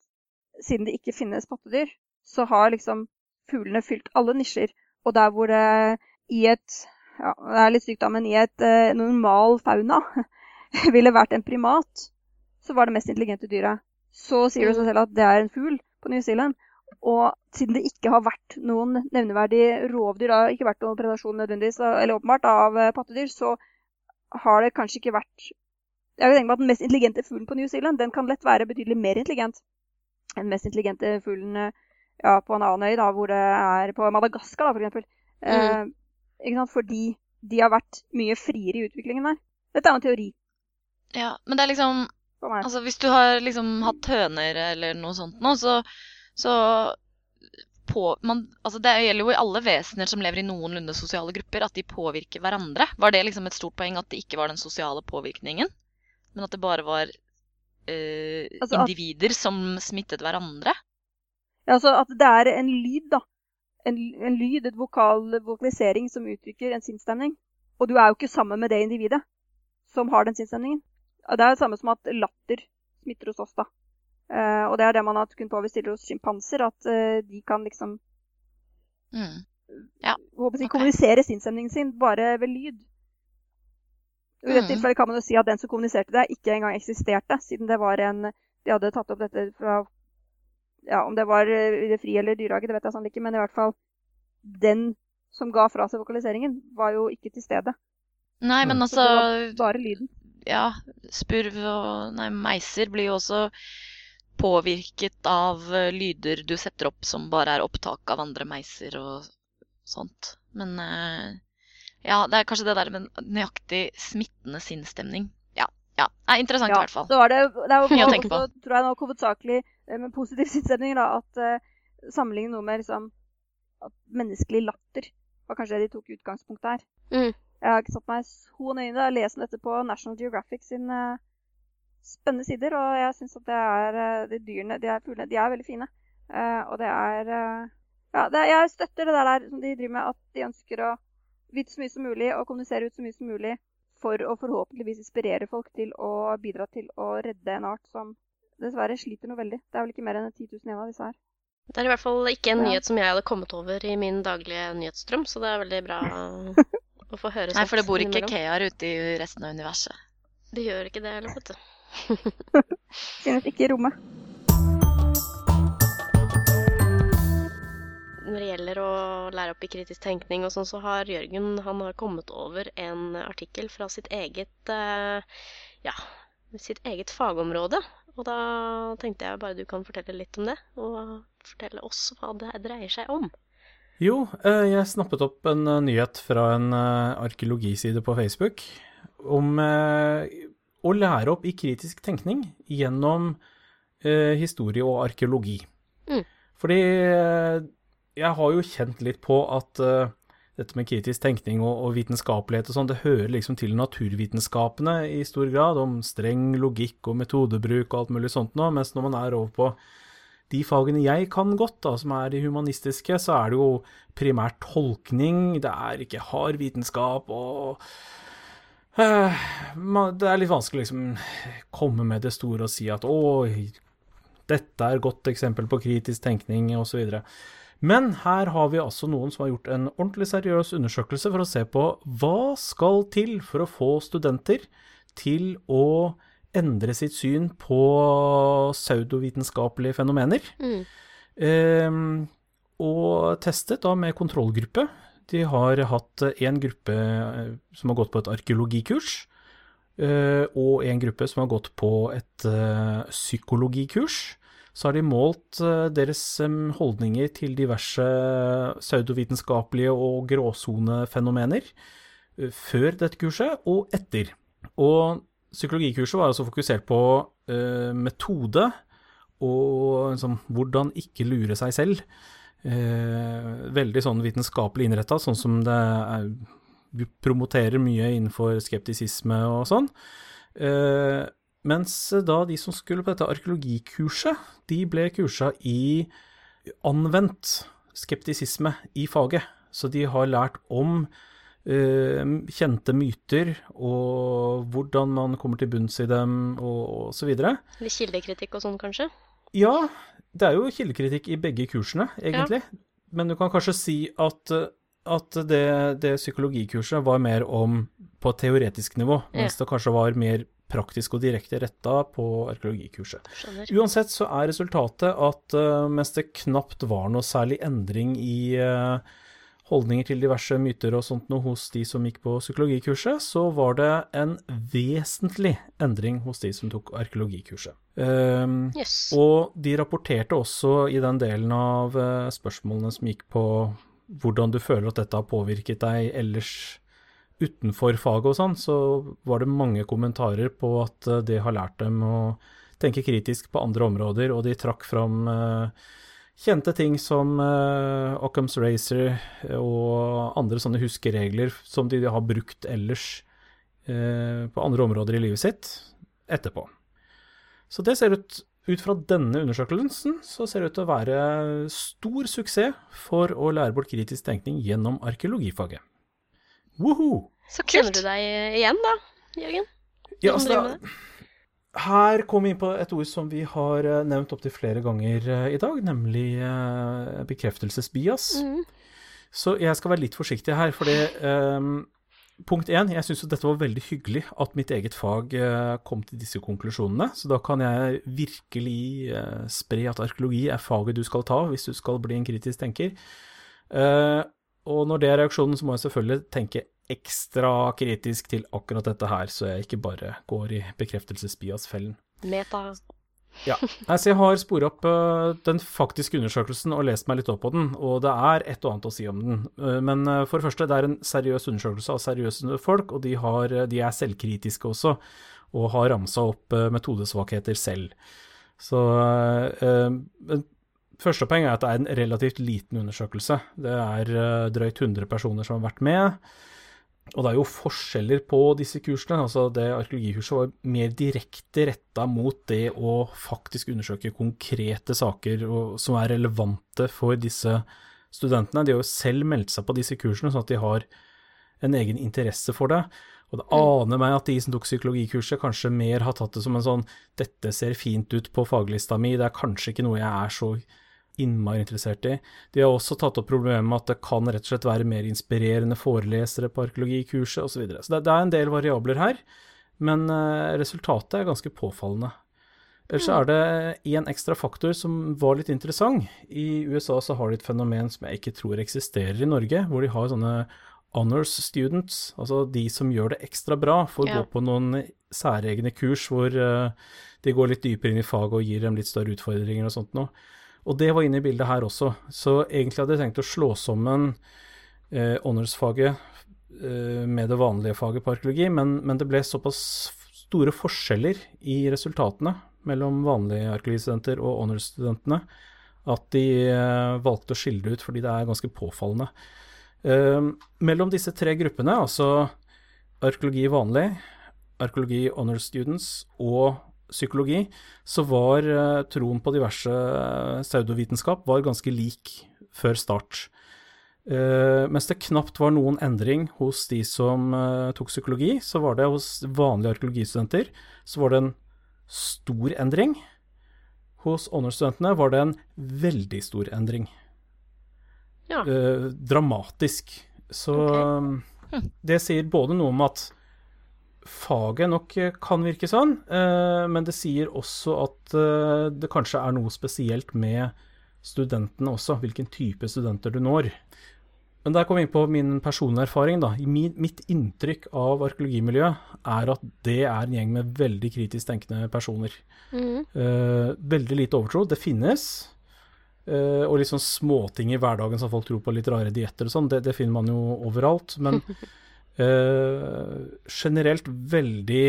siden det ikke finnes pattedyr, så har liksom fuglene fylt alle nisjer. Og der hvor det i et ja, det er litt sykt da, men i et uh, normal fauna ville vært en primat, så var det mest intelligente dyret. Så sier det seg selv at det er en fugl på New Zealand. Og siden det ikke har vært noen nevneverdig rovdyr, da, ikke vært noen predasjon nødvendigvis, eller åpenbart, av uh, pattedyr, så har det kanskje ikke vært Jeg vil tenke meg at Den mest intelligente fuglen på New Zealand den kan lett være betydelig mer intelligent enn den mest intelligente fuglen ja, på en annen øy, da, hvor det er på Madagaskar, eksempel. Mm. Fordi de har vært mye friere i utviklingen der. Dette er en teori. Ja, men det er liksom Altså, hvis du har liksom hatt høner eller noe sånt nå, så, så på, man, altså det gjelder jo i alle vesener som lever i noenlunde sosiale grupper, at de påvirker hverandre. Var det liksom et stort poeng at det ikke var den sosiale påvirkningen, men at det bare var øh, altså individer at, som smittet hverandre? Ja, altså at det er en lyd, da. En, en lyd, et vokal, vokalisering som uttrykker en sinnsstemning. Og du er jo ikke sammen med det individet som har den sinnsstemningen. Det er det samme som at latter smitter hos oss, da. Uh, og det er det man har kunnet påvise hos sjimpanser, at uh, de kan liksom mm. ja. håper okay. kommunisere sinnsstemningen sin bare ved lyd. I dette mm. tilfellet kan man jo si at den som kommuniserte det, ikke engang eksisterte, siden det var en De hadde tatt opp dette fra ja, Om det var i det frie eller dyrehage, det vet jeg sånn ikke, men i hvert fall den som ga fra seg vokaliseringen, var jo ikke til stede. Nei, men altså var bare lyden. Ja, spurv og nei, meiser blir jo også påvirket av eh, lyder du setter opp som bare er opptak av andre meiser og sånt. Men uh, ja, det er kanskje det der med nøyaktig smittende sinnsstemning. Ja. ja. Er interessant ja, i hvert fall. Så var det, det jo Mye å tenke på. tror jeg nok hovedsakelig Eh, med positiv sinnsstemning, da, at uh, sammenligne noe med liksom, at menneskelig latter var kanskje det de tok utgangspunkt der. Mm. Jeg har ikke satt meg så nøye inn i det. Jeg leser dette på National Geographic sine uh, spennende sider, og jeg syns at det er uh, de dyrene de er, fuglene, de er veldig fine. og det er Ja, det, jeg støtter det der som de driver med, at de ønsker å vite så mye som mulig og kommunisere ut så mye som mulig for å forhåpentligvis inspirere folk til å bidra til å redde en art som dessverre sliter noe veldig. Det er vel ikke mer enn 10 000 igjen av disse her. Det er i hvert fall ikke en nyhet som jeg hadde kommet over i min daglige nyhetsstrøm, så det er veldig bra å få høre. Nei, for det bor ikke Kear ute i resten av universet. Det gjør ikke det heller, vet du. Finnes ikke i rommet. Når det gjelder å lære opp i kritisk tenkning og sånn, så har Jørgen han har kommet over en artikkel fra sitt eget eh, ja, sitt eget fagområde. Og da tenkte jeg bare du kan fortelle litt om det, og fortelle oss hva det dreier seg om. Jo, eh, jeg snappet opp en eh, nyhet fra en eh, arkeologiside på Facebook om å lære opp i kritisk tenkning gjennom historie og arkeologi. Mm. Fordi jeg har jo kjent litt på at dette med kritisk tenkning og, og vitenskapelighet og sånn, det hører liksom til naturvitenskapene i stor grad, om streng logikk og metodebruk og alt mulig sånt noe, mens når man er over på de fagene jeg kan godt, da, som er de humanistiske, så er det jo primært tolkning, det er ikke hard vitenskap og uh, Det er litt vanskelig å liksom komme med det store og si at å, dette er godt eksempel på kritisk tenkning, osv. Men her har vi altså noen som har gjort en ordentlig seriøs undersøkelse for å se på hva skal til for å få studenter til å endre sitt syn på pseudovitenskapelige fenomener. Mm. Eh, og testet da med kontrollgruppe De har hatt en gruppe eh, som har gått på et arkeologikurs, eh, og en gruppe som har gått på et eh, psykologikurs. Så har de målt eh, deres holdninger til diverse pseudovitenskapelige og gråsonefenomener eh, før dette kurset og etter. Og psykologikurset var altså fokusert på eh, metode og liksom, hvordan ikke lure seg selv. Eh, veldig sånn vitenskapelig innretta, sånn som det er promoterer mye innenfor skeptisisme og sånn. Eh, mens da de som skulle på dette arkeologikurset, de ble kursa i anvendt skeptisisme i faget. Så de har lært om uh, kjente myter og hvordan man kommer til bunns i dem og, og så videre. Litt kildekritikk og sånn, kanskje? Ja, det er jo kildekritikk i begge kursene, egentlig. Men du kan kanskje si at, at det, det psykologikurset var mer om på et teoretisk nivå, mens det kanskje var mer praktisk og direkte retta på arkeologikurset. Skjønner. Uansett så er resultatet at eh, mens det knapt var noe særlig endring i eh, holdninger til diverse myter og sånt noe hos de som gikk på psykologikurset, så var det en vesentlig endring hos de som tok arkeologikurset. Um, yes. og de rapporterte også i den delen av eh, spørsmålene som gikk på hvordan du føler at dette har påvirket deg ellers utenfor faget og sånn, så var det mange kommentarer på at eh, det har lært dem å tenke kritisk på andre områder, og de trakk fram eh, kjente ting som uh, Occam's Racer og andre sånne huskeregler som de har brukt ellers eh, på andre områder i livet sitt etterpå. Så det ser ut ut fra denne undersøkelsen så ser det ut til å være stor suksess for å lære bort kritisk tenkning gjennom arkeologifaget. Woho! Så Kjenner kult. du deg igjen da, Jørgen? Ja, altså, da, her kom vi inn på et ord som vi har eh, nevnt opptil flere ganger eh, i dag, nemlig eh, bekreftelsesbias. Mm. Så jeg skal være litt forsiktig her, fordi um, punkt én, jeg syns dette var veldig hyggelig at mitt eget fag eh, kom til disse konklusjonene. Så da kan jeg virkelig eh, spre at arkeologi er faget du skal ta hvis du skal bli en kritisk tenker. Eh, og når det er reaksjonen, så må jeg selvfølgelig tenke ekstra kritisk til akkurat dette her, så jeg ikke bare går i bekreftelsesbiasfellen. Meta. Ja. Altså, jeg har sporet opp øh, den faktiske undersøkelsen og lest meg litt opp på den, og det er et og annet å si om den. Uh, men uh, for det første, det er en seriøs undersøkelse av seriøse folk, og de, har, de er selvkritiske også, og har ramsa opp metodesvakheter selv. Så Første poeng er at det er en relativt liten undersøkelse. Det er drøyt 100 personer som har vært med. Og det er jo forskjeller på disse kursene. altså Det arkeologikurset var mer direkte retta mot det å faktisk undersøke konkrete saker og, som er relevante for disse studentene. De har jo selv meldt seg på disse kursene, sånn at de har en egen interesse for det. Og det aner meg at de som tok psykologikurset, kanskje mer har tatt det som en sånn 'dette ser fint ut på faglista mi', det er kanskje ikke noe jeg er så innmari interessert i. De har også tatt opp problemet med at det kan rett og slett være mer inspirerende forelesere på arkeologikurset osv. Så, videre. så det, det er en del variabler her, men eh, resultatet er ganske påfallende. Ellers er det én ekstra faktor som var litt interessant. I USA så har de et fenomen som jeg ikke tror eksisterer i Norge, hvor de har sånne honors students, altså de som gjør det ekstra bra, får Ja. gå på noen særegne kurs hvor eh, de går litt dypere inn i faget og gir dem litt større utfordringer og sånt noe. Og det var inne i bildet her også. Så egentlig hadde jeg tenkt å slå sammen eh, honors-faget eh, med det vanlige faget på arkeologi, men, men det ble såpass store forskjeller i resultatene mellom vanlige arkeologistudenter og honors-studentene at de eh, valgte å skille ut fordi det er ganske påfallende. Eh, mellom disse tre gruppene, altså arkeologi vanlig, arkeologi honors students og psykologi, så var eh, troen på diverse eh, pseudovitenskap var ganske lik før start. Uh, mens det knapt var noen endring hos de som uh, tok psykologi, så var det hos vanlige arkeologistudenter så var det en stor endring. Hos honors-studentene var det en veldig stor endring. Ja. Uh, dramatisk. Så okay. hm. det sier både noe om at faget nok eh, kan virke sånn, eh, men det sier også at eh, det kanskje er noe spesielt med studentene også, hvilken type studenter du når. Men der kom vi inn på min personlige erfaring. da. Mitt inntrykk av arkeologimiljøet er at det er en gjeng med veldig kritisk tenkende personer. Eh, veldig lite overtro. Det finnes. og litt sånn småting i hverdagen som folk tror på, litt rare dietter og sånn, det, det finner man jo overalt. Men generelt veldig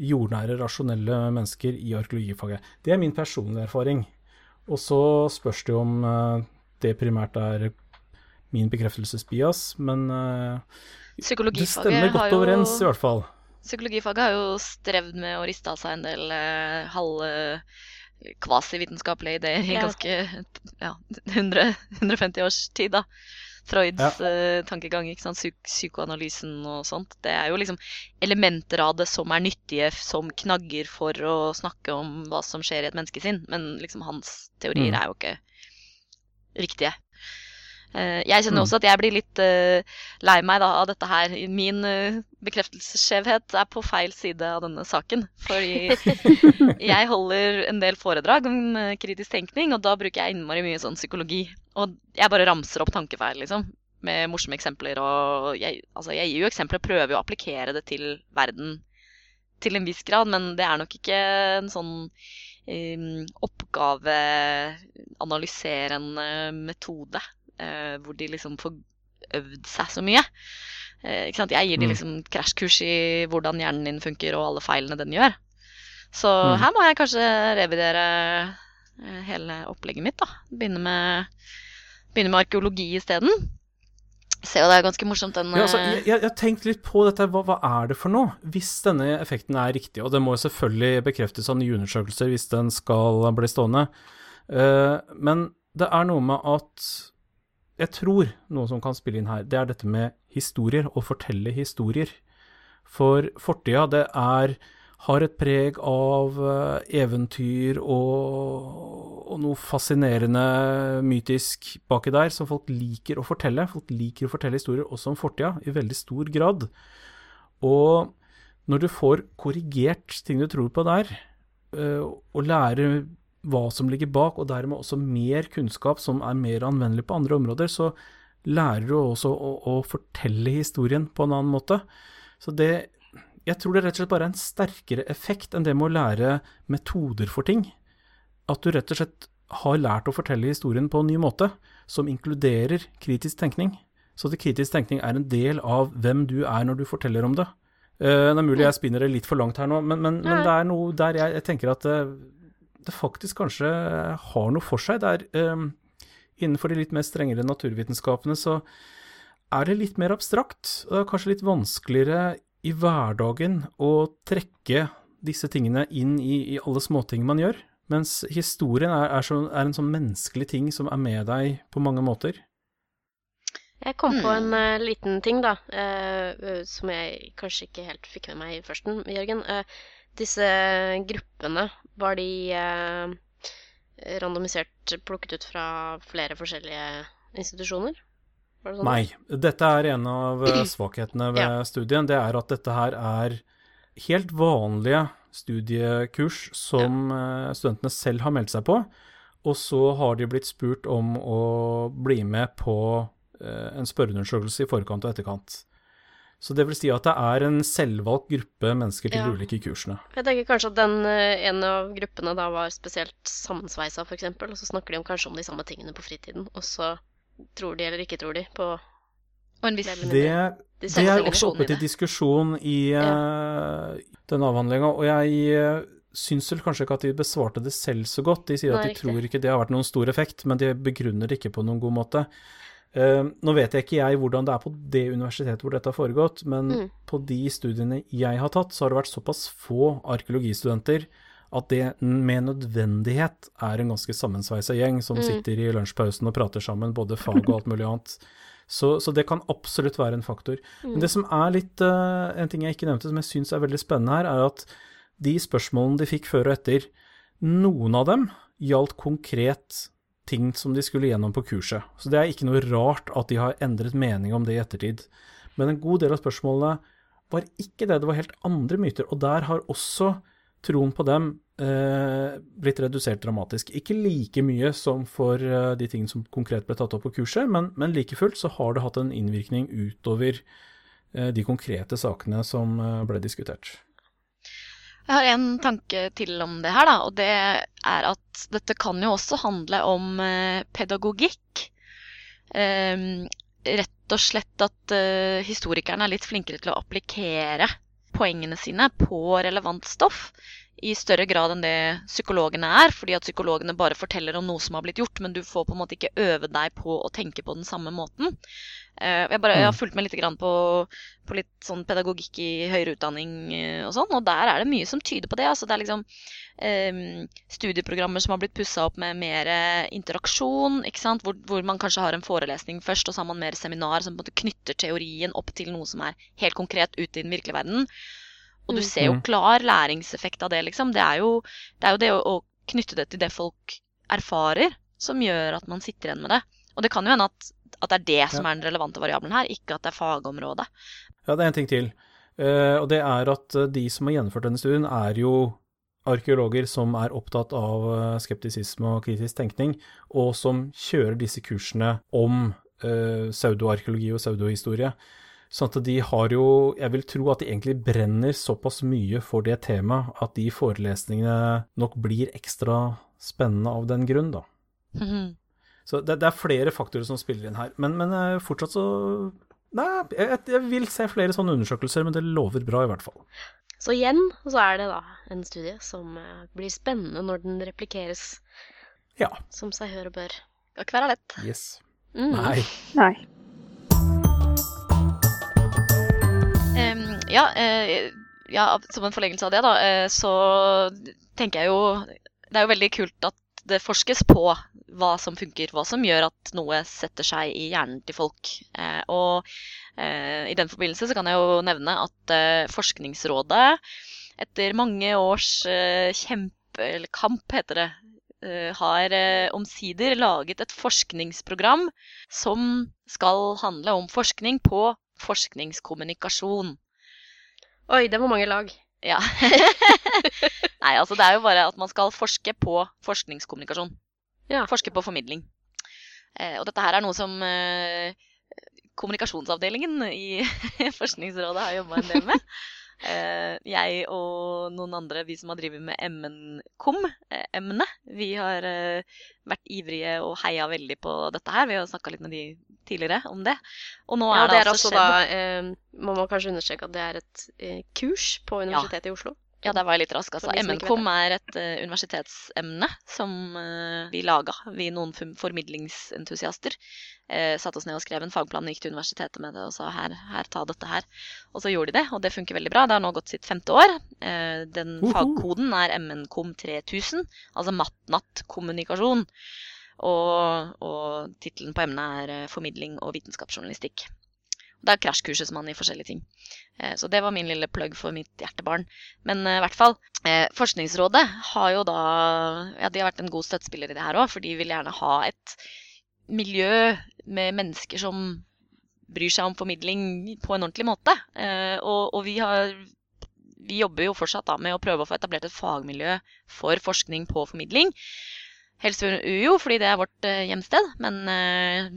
jordnære, rasjonelle mennesker i arkeologifaget. Det er min personlige erfaring. Og så spørs det jo om eh, det primært er min bekreftelsesbias, men eh, det stemmer har godt jo overens, i hvert fall. Psykologifaget har jo strevd med å riste av seg en del eh, halve kvasivitenskapelige ideer i Ja. ganske ja, 100, 150 års tid, da. Freuds eh, tankegang, ikke sant? Psyk psykoanalysen og sånt. Det er jo liksom elementer av det som er nyttige som knagger for å snakke om hva som skjer i et menneskesinn, men liksom hans teorier Mm. er jo ikke riktige. Uh, jeg kjenner Mm. også at jeg blir litt uh, lei meg da, av dette her. Min uh, bekreftelsesskjevhet er på feil side av denne saken. Fordi jeg holder en del foredrag om kritisk tenkning, og da bruker jeg innmari mye sånn psykologi. Og jeg bare ramser opp tankefeil, liksom. Med morsomme eksempler. Og jeg, altså, jeg gir jo eksempler og prøver jo å applikere det til verden til en viss grad, men det er nok ikke en sånn um, oppgaveanalyserende metode uh, hvor de liksom får øvd seg så mye. Uh, ikke sant? Jeg gir de Mm. liksom krasjkurs i hvordan hjernen din funker og alle feilene den gjør. Så Mm. her må jeg kanskje revidere eh, hele opplegget mitt. da. Begynne med, begynne med arkeologi isteden. Ser jo det er ganske morsomt, den Ja, altså, eh, jeg har tenkt litt på dette, hva, hva er det for noe? Hvis denne effekten er riktig, og det må jo selvfølgelig bekreftes av nye undersøkelser hvis den skal bli stående, uh, men det er noe med at jeg tror noe som kan spille inn her, det er dette med historier, å fortelle historier. For fortida, det er har et preg av eh, eventyr og, og noe fascinerende mytisk baki der, som folk liker å fortelle. Folk liker å fortelle historier også om fortida, i veldig stor grad. Og når du får korrigert ting du tror på der, eh, og lærer hva som ligger bak, og dermed også mer kunnskap som er mer anvendelig på andre områder, så lærer du også å, å fortelle historien på en annen måte. Så det Jeg tror det rett og slett bare er en sterkere effekt enn det med å lære metoder for ting. At du rett og slett har lært å fortelle historien på en ny måte, som inkluderer kritisk tenkning. Så at kritisk tenkning er en del av hvem du er når du forteller om det. Eh, det er mulig jeg spinner det litt for langt her nå, men, men, men det er noe der jeg, jeg tenker at det, det faktisk kanskje har noe for seg. Det er eh, innenfor de litt mer strengere naturvitenskapene så er det litt mer abstrakt, og det er kanskje litt vanskeligere i hverdagen å trekke disse tingene inn i, i alle småting man gjør. Mens historien er, er, så, er en sånn menneskelig ting som er med deg på mange måter. Jeg kom på Mm. en uh, liten ting, da, eh, eh, som jeg kanskje ikke helt fikk med meg i førsten, Jørgen. Uh, disse gruppene, var de randomisert plukket ut fra flere forskjellige institusjoner? Det sånn? Nei, dette er en av eh, svakhetene ved Ja. studien. Det er at dette her er helt vanlige studiekurs som ja. studentene selv har meldt seg på. Og så har de blitt spurt om å bli med på eh, en spørreundersøkelse i forkant og etterkant. Så det vil si at det er en selvvalgt gruppe mennesker til Ja. de ulike kursene. Jeg tenker kanskje at den ene en av gruppene da var spesielt sammensveisa, f.eks., og så snakker de om, kanskje om de samme tingene på fritiden, og så tror de eller ikke tror de på Og en Det, de det er også oppe til diskusjon i eh, den avhandlinga, og jeg uh, syns vel kanskje ikke at de besvarte det selv så godt. De sier Nei, at de riktig. tror ikke det har vært noen stor effekt, men de begrunner det ikke på noen god måte. Uh, nå vet jeg ikke jeg hvordan det er på det universitetet hvor dette har foregått, men Mm. på de studiene jeg har tatt, så har det vært såpass få arkeologistudenter at det med nødvendighet er en ganske sammensveisa gjeng som Mm. sitter i lunsjpausen og prater sammen, både fag og alt mulig annet. Så, så det kan absolutt være en faktor. Men det som er litt uh, En ting jeg ikke nevnte, som jeg syns er veldig spennende her, er at de spørsmålene de fikk før og etter, noen av dem gjaldt konkret ting som de skulle gjennom på kurset. Så det er ikke noe rart at de har endret mening om det i ettertid. Men en god del av spørsmålene var ikke det, det var helt andre myter. Og der har også troen på dem eh, blitt redusert dramatisk. Ikke like mye som for eh, de tingene som konkret ble tatt opp på kurset, men, men like fullt så har det hatt en innvirkning utover eh, de konkrete sakene som eh, ble diskutert. Jeg har en tanke til om det her, da, og det er at dette kan jo også handle om eh, pedagogikk. Ehm, rett og slett at eh, historikerne er litt flinkere til å applikere poengene sine på relevant stoff i større grad enn det psykologene er, fordi at psykologene bare forteller om noe som har blitt gjort, men du får på en måte ikke øve deg på å tenke på den samme måten. Eh, jeg, bare, jeg har fulgt med litt på, på litt sånn pedagogikk i høyere utdanning eh, og sånn, og der er det mye som tyder på det. Altså, det er liksom eh, studieprogrammer som har blitt pussa opp med mer interaksjon, ikke sant? Hvor, hvor, man kanskje har en forelesning først, og så har man mer seminar som knytter teorien opp til noe som er helt konkret ute i den virkelige verden. Og du Mm. ser jo Mm. klar læringseffekt av det, liksom. Det er jo det, er jo det å, å knytte det til det folk erfarer, som gjør at man sitter igjen med det. Og det kan jo hende at, at det er det som er den relevante variabelen her, ikke at det er fagområdet. Ja, det er en ting til. Uh, og det er at eh, de som har gjennomført denne studien, er jo arkeologer som er opptatt av eh, skeptisisme og kritisk tenkning, og som kjører disse kursene om uh, pseudoarkeologi og pseudohistorie. Sånn at de har jo Jeg vil tro at de egentlig brenner såpass mye for det temaet at de forelesningene nok blir ekstra spennende av den grunn, da. Mhm. Så det, det er flere faktorer som spiller inn her. Men, men eh, fortsatt så Nei, jeg, jeg vil se flere sånne undersøkelser, men det lover bra i hvert fall. Så igjen så er det da en studie som eh, blir spennende når den replikeres Ja. som seg hør og bør. Skal ikke være lett. Yes. Mm. Nei. Nei. Em, ja, uh, ja, som en forlengelse av det, da, uh, så tenker jeg jo Det er jo veldig kult at det forskes på hva som funker, hva som gjør at noe setter seg i hjernen til folk. Uh, og i den forbindelse så kan jeg jo nevne at Forskningsrådet, etter mange års kjempe, eller kamp, heter det, har omsider laget et forskningsprogram som skal handle om forskning på forskningskommunikasjon. Oi, det var mange lag. Ja. Nei, altså det er jo bare at man skal forske på forskningskommunikasjon. Ja. Forske på formidling. Eh, og dette her er noe som eh, kommunikasjonsavdelingen i Forskningsrådet har jobba en del med. Eh, jeg og noen andre, vi som har drevet med MN-kom-emnet, vi har eh, vært ivrige og heia veldig på dette her. Vi har snakka litt med de tidligere om det. Og nå Ja, er det det, er altså skjedd da eh, Man må kanskje understreke at det er et eh, kurs på Universitetet i Oslo. Ja, der var jeg litt rask. Altså. MNKOM er et uh, universitetsemne som uh, vi laga. Vi noen formidlingsentusiaster uh, satte oss ned og skrev en fagplan gikk til universitetet med det og sa her, her, ta dette her. Og så gjorde de det, og det funker veldig bra. Det har nå gått sitt femte år. Uh, den -huh. fagkoden er MNKOM 3000, altså matt-natt kommunikasjon. Og, og tittelen på emnet er formidling og vitenskapsjournalistikk. Det krasjkurset som man i forskjellige ting. Eh, Så det var min lille plugg for mitt hjertebarn. Men eh, i hvert fall, eh, Forskningsrådet har jo da Ja, de har vært en god støttespiller i det her òg, for de vil gjerne ha et miljø med mennesker som bryr seg om formidling på en ordentlig måte. Og, og vi har vi jobber jo fortsatt da med å prøve å få etablert et fagmiljø for forskning på formidling. Helst ved UiO, fordi det er vårt hjemsted, men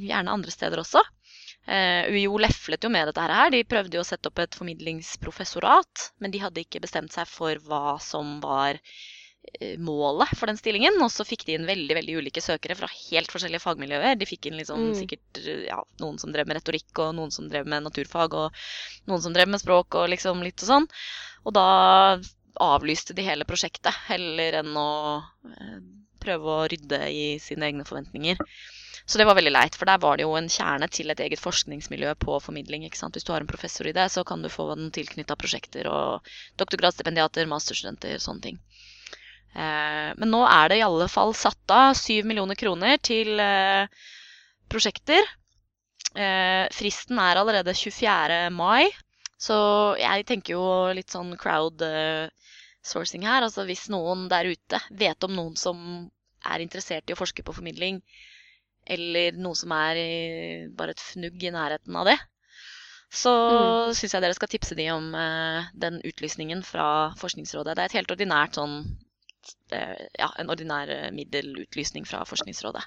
gjerne andre steder også. Eh, UiO leflet jo med dette her. De prøvde jo å sette opp et formidlingsprofessorat, men de hadde ikke bestemt seg for hva som var eh, målet for den stillingen. Og så fikk de inn veldig veldig ulike søkere fra helt forskjellige fagmiljøer. De fikk inn liksom Mm. sikkert eh, ja, noen som drev med retorikk, og noen som drev med naturfag, og noen som drev med språk, og liksom litt og sånn. Og da avlyste de hele prosjektet, heller enn å eh, prøve å rydde i sine egne forventninger. Så det var veldig leit, for der var det jo en kjerne til et eget forskningsmiljø på formidling. ikke sant? Hvis du har en professor i det, så kan du få den tilknytta prosjekter og doktorgradsstipendiater, masterstudenter, sånne ting. Eh, men nå er det i alle fall satt av syv millioner kroner til eh, prosjekter. Eh, fristen er allerede 24. mai, så jeg tenker jo litt sånn crowd eh, sourcing her. Altså hvis noen der ute vet om noen som er interessert i å forske på formidling, eller noe som er bare et fnugg i nærheten av det, så Mm. syns jeg dere skal tipse de om eh, den utlysningen fra Forskningsrådet. Det er et helt ordinært sånn eh, Ja, en ordinær eh, middelutlysning fra Forskningsrådet.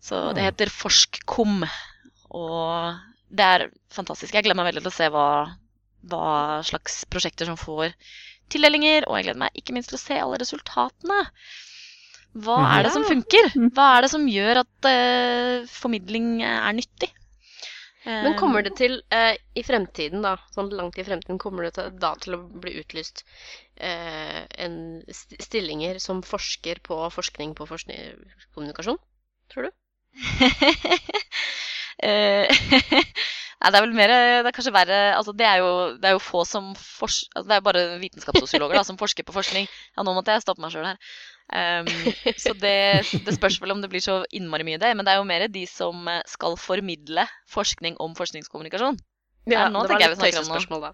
Så det heter Forskkom, og det er fantastisk. Jeg gleder meg veldig til å se hva, hva slags prosjekter som får tildelinger, og jeg gleder meg ikke minst til å se alle resultatene. Hva Mhm. er det som funker? Mhm. Hva er det som gjør at uh, formidling er nyttig? Men Eh, kommer det til eh, i fremtiden, da, sånn langt i fremtiden, kommer det til, da til å bli utlyst eh, en st stillinger som forsker på forskning på forskning kommunikasjon? Tror du? Eh, Nei, det er vel mer Det er kanskje verre Altså, det er jo, det er jo få som forsker Altså, det er bare vitenskapssosiologer som forsker på forskning. Ja, nå måtte jeg stoppe meg sjøl her. Ehm, så det, det spørs vel om det blir så innmari mye det. Men det er jo mer de som eh, skal formidle forskning om forskningskommunikasjon. Ja, nå det var jeg litt tøysespørsmål, da.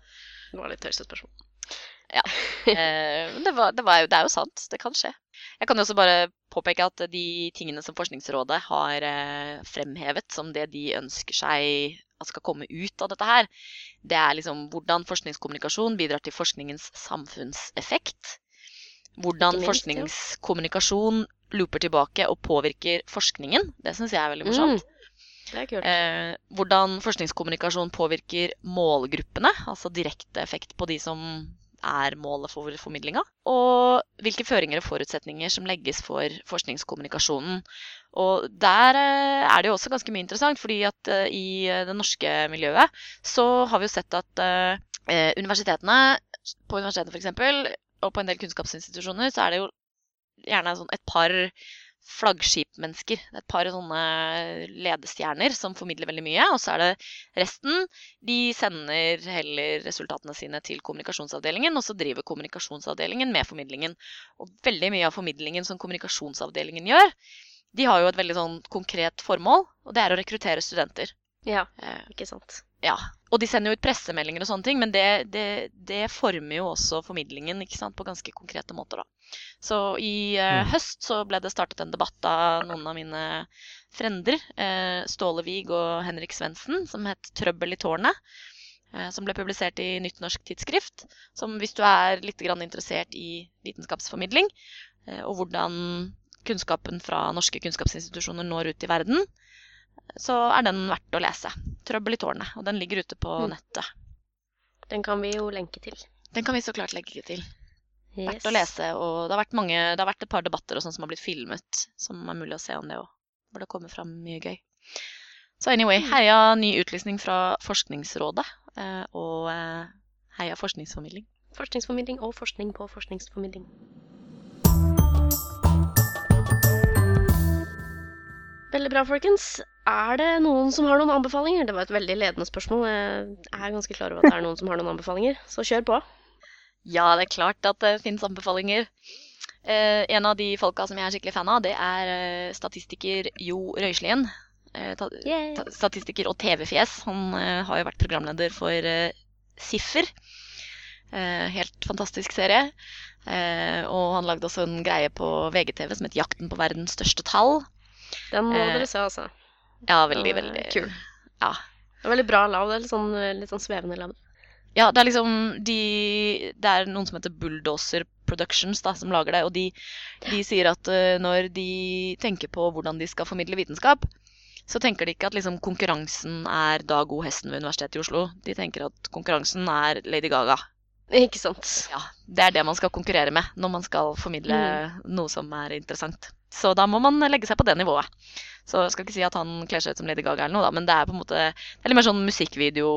Det var litt tøysespørsmål. Eh, men det, var, det, var jo, det er jo sant. Det kan skje. Jeg kan jo også bare påpeke at de tingene som Forskningsrådet har eh, fremhevet som det de ønsker seg at skal komme ut av dette her, det er liksom hvordan forskningskommunikasjon bidrar til forskningens samfunnseffekt. Hvordan minst, ja. forskningskommunikasjon looper tilbake og påvirker forskningen. Det syns jeg er veldig morsomt. Det er kult. Eh, hvordan forskningskommunikasjon påvirker målgruppene, altså direkte effekt på de som er målet for formidlinga. Og hvilke føringer og forutsetninger som legges for forskningskommunikasjonen. Og der eh, er det jo også ganske mye interessant, fordi at eh, i eh, det norske miljøet så har vi jo sett at universitetene, på universitetene f.eks., og på en del kunnskapsinstitusjoner, så er det jo gjerne sånn et par flaggskipmennesker. Er Et par sånne ledestjerner som formidler veldig mye. Og så er det resten. De sender heller resultatene sine til kommunikasjonsavdelingen, og så driver kommunikasjonsavdelingen med formidlingen. Og veldig mye av formidlingen som kommunikasjonsavdelingen gjør, de har jo et veldig sånn konkret formål, og det er å rekruttere studenter. Ja, Eh, ikke sant. ja. Og de sender jo ut pressemeldinger og sånne ting, men det, det, det former jo også formidlingen ikke sant, på ganske konkrete måter, da. Så i eh, Mm. høst så ble det startet en debatt av noen av mine frender, eh, Ståle Wiig og Henrik Svendsen, som het 'Trøbbel i tårnet'. eh, Som ble publisert i Nytt norsk tidsskrift. Som hvis du er litt grann interessert i vitenskapsformidling, eh, og hvordan kunnskapen fra norske kunnskapsinstitusjoner når ut i verden, så er den verdt å lese. 'Trøbbel i tårnet'. Og den ligger ute på Mm. nettet. Den kan vi jo lenke til. Den kan vi så klart legge til. Verdt å lese. Og det har, vært mange, det har vært et par debatter og sånn som har blitt filmet, som er mulig å se om det òg. Hvor det kommer fram mye gøy. Så anyway, Mm. heia ny utlysning fra Forskningsrådet. eh, Og eh, heia forskningsformidling. Forskningsformidling og forskning på forskningsformidling. Veldig bra, folkens. Er det noen som har noen anbefalinger? Det var et veldig ledende spørsmål. Jeg er ganske klar over at det er noen som har noen anbefalinger, så kjør på. Ja, det er klart at det finnes anbefalinger. Eh, en av de folka som jeg er skikkelig fan av, det er eh, statistiker Jo Røislien. Eh, statistiker og TV-fjes. Han eh, har jo vært programleder for Siffer. Helt fantastisk serie. Og han lagde også en greie på VGTV som het 'Jakten på verdens største tall'. Den må dere se, altså. Ja, veldig, veldig kul. Ja. Det er veldig bra lav. Det er litt sånn, litt sånn svevende lav. Ja, det er liksom de Det er noen som heter Bulldozer Productions da, som lager det, og de, de sier at uh, når de tenker på hvordan de skal formidle vitenskap, så tenker de ikke at liksom konkurransen er Dag O. Hesten ved Universitetet i Oslo. De tenker at konkurransen er Lady Gaga. Ikke sant? Ja, Det er det man skal konkurrere med når man skal formidle noe som er interessant. Så da må man legge seg på det nivået. Så jeg skal ikke si at han kler seg ut som Lady Gaga, eller noe da, men det er på en måte det er litt mer sånn musikkvideo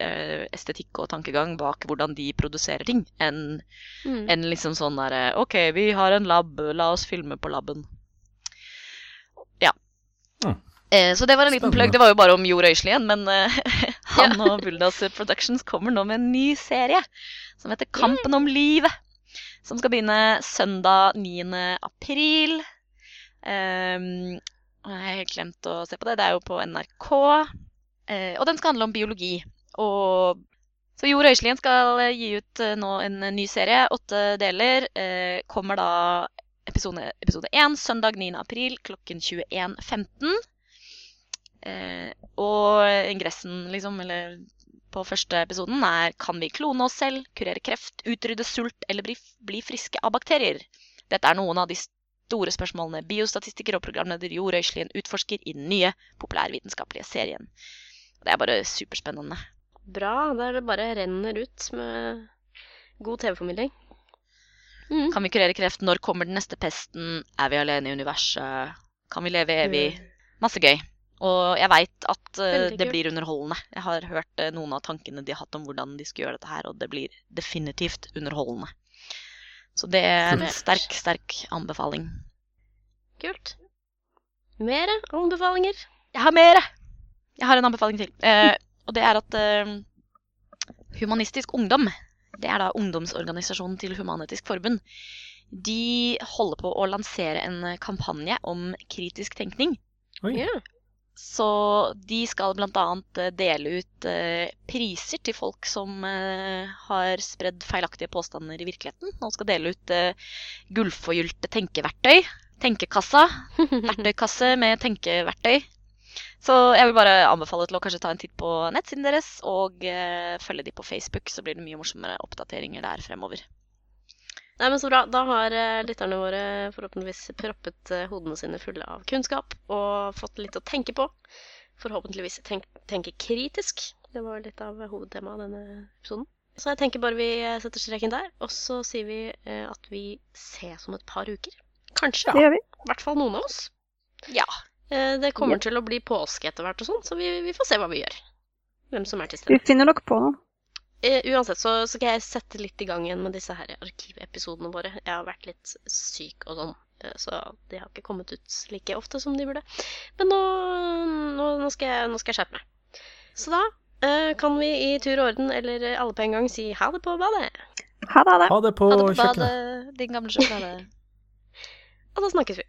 eh, estetikk og tankegang bak hvordan de produserer ting, enn Mm. en liksom sånn derre OK, vi har en lab, la oss filme på laben. Ja. Mm. Eh, så det var en liten plugg. Det var jo bare om Jo igjen, men eh, han og Bulldozer Productions kommer nå med en ny serie som heter Kampen om livet. Som skal begynne søndag 9. april. Um, jeg har helt glemt å se på det. Det er jo på NRK. Eh, og den skal handle om biologi. Og så Jo Røiselien skal eh, gi ut eh, nå en ny serie. Åtte deler. Kommer da episode, episode 1 søndag 9. april klokken 21.15. Eh, og ingressen, liksom, eller på første episoden, er kan vi klone oss selv, kurere kreft, utrydde sult eller bli, bli friske av bakterier? Dette er noen av de store spørsmålene biostatistiker og programleder Jo Røiselien utforsker i den nye populærvitenskapelige serien. Det er bare superspennende. Bra. Der det bare renner ut med god TV-formidling. Mm. Kan vi kurere kreft? Når kommer den neste pesten? Er vi alene i universet? Kan vi leve evig? Masse gøy. Og jeg veit at uh, det blir underholdende. Jeg har hørt uh, noen av tankene de har hatt om hvordan de skal gjøre dette her, og det blir definitivt underholdende. Så det er en sterk, sterk anbefaling. Kult. Mere anbefalinger? Jeg har mer! Jeg har en anbefaling til. Eh, og det er at eh, Humanistisk Ungdom, det er da ungdomsorganisasjonen til Human-Etisk Forbund, de holder på å lansere en kampanje om kritisk tenkning. Oi. Så de skal bl.a. dele ut eh, priser til folk som eh, har spredd feilaktige påstander i virkeligheten. Og skal dele ut eh, gullforgylte tenkeverktøy. Tenkekassa. Verktøykasse med tenkeverktøy. Så jeg vil bare anbefale til å kanskje ta en titt på nettsiden deres, og eh, følge de på Facebook, så blir det mye morsommere oppdateringer der fremover. Nei, men Så bra. Da har eh, lytterne våre forhåpentligvis proppet eh, hodene sine fulle av kunnskap og fått litt å tenke på. Forhåpentligvis tenk, tenke kritisk. Det var litt av hovedtemaet denne episoden. Så jeg tenker bare vi eh, setter streken der, og så sier vi at vi ses om et par uker. Kanskje. da. gjør. I hvert fall noen av oss. Ja. Det kommer til å bli påske etter hvert og sånn, så vi, vi får se hva vi gjør. Hvem som er til Vi finner nok på noe. Eh, uansett så så skal jeg sette litt i gang igjen med disse her arkivepisodene våre. Jeg har vært litt syk og sånn, eh, så de har ikke kommet ut like ofte som de burde. Men nå, nå, nå, skal, jeg, nå skal jeg skjerpe meg. Så da uh, kan vi i tur og orden, eller alle på en gang, si ha det på badet. Ha det. Ha det. Ha det på Ha det på badet, din gamle sjokolade. Og da snakkes vi.